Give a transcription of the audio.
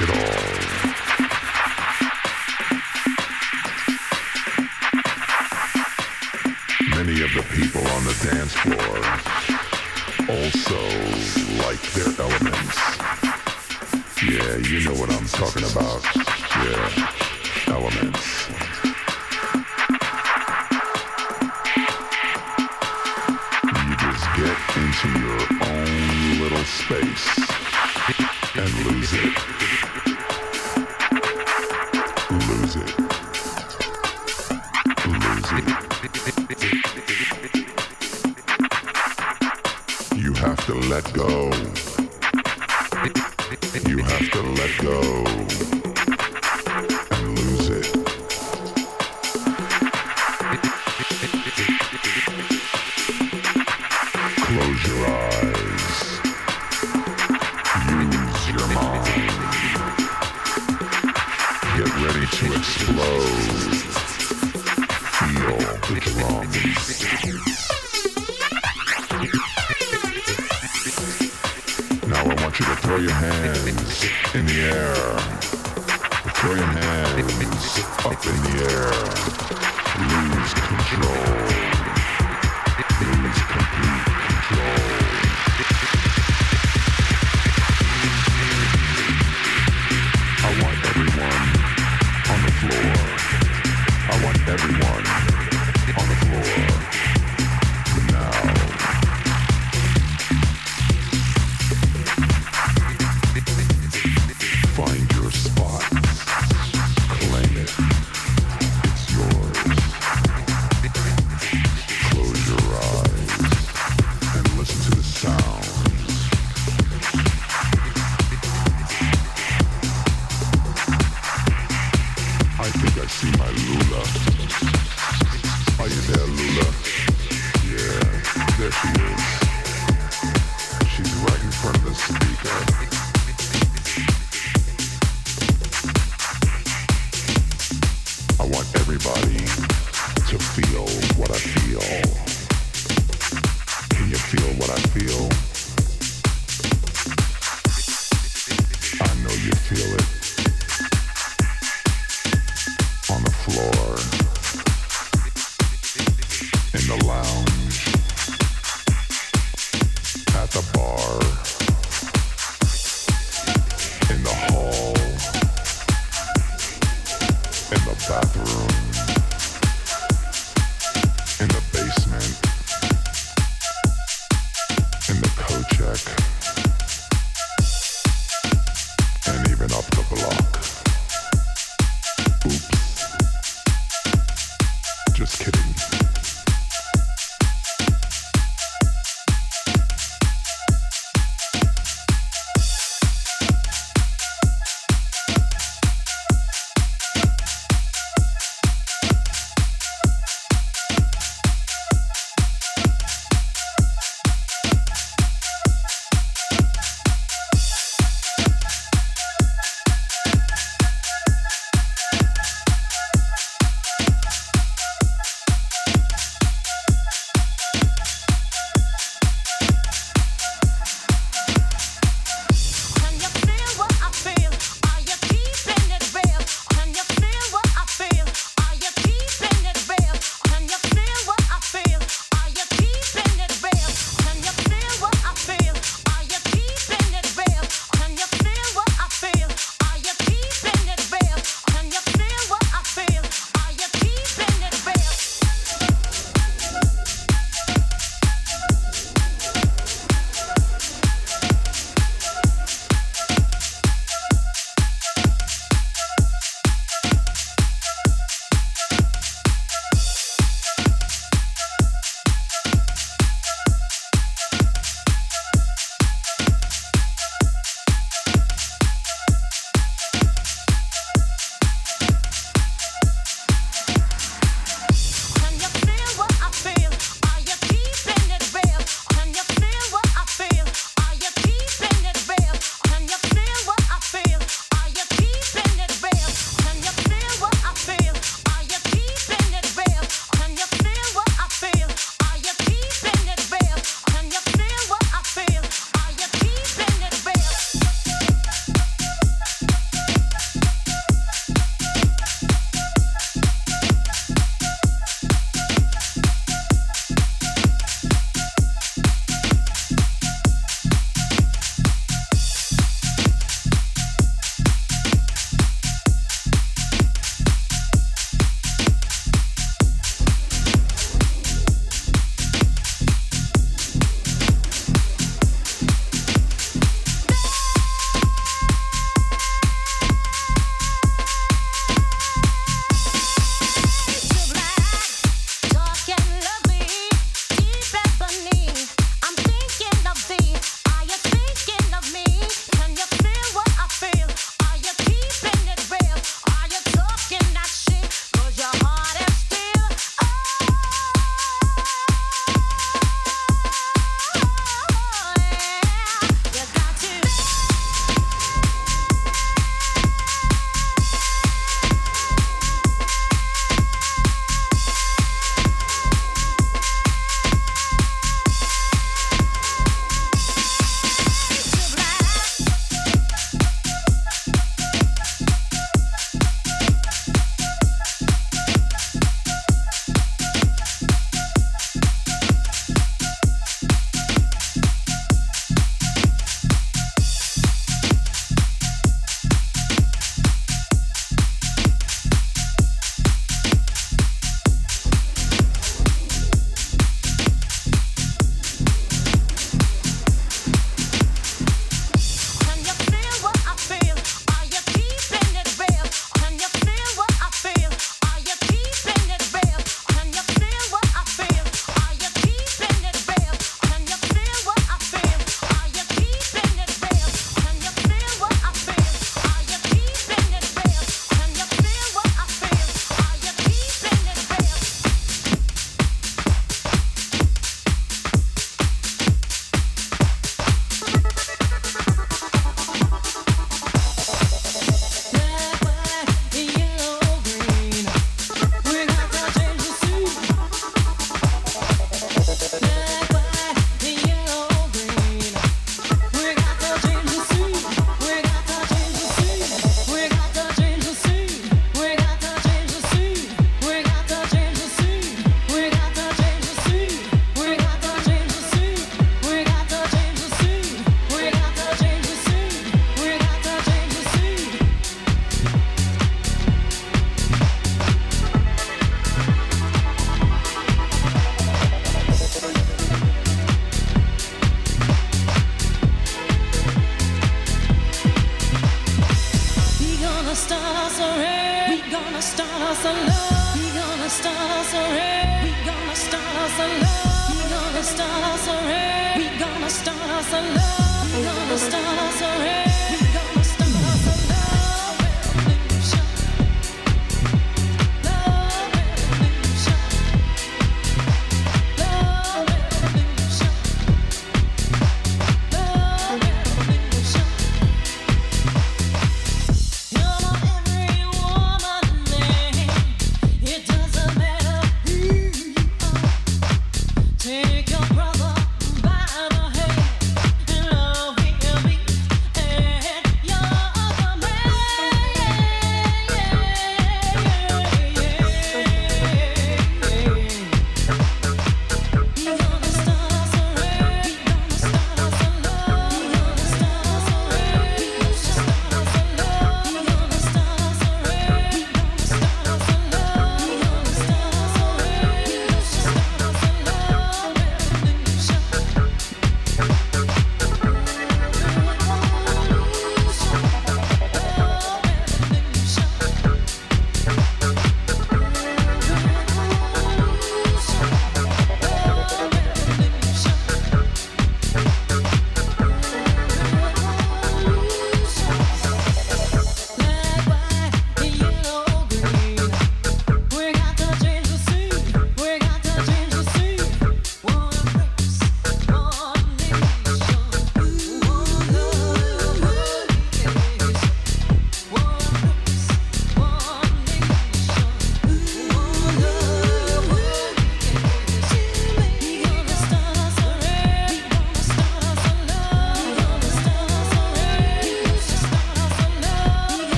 rock all. Many of the people on the dance floor also like their elements. Yeah, you know what I'm talking about. Yeah, elements. You just get into your own little space and lose it.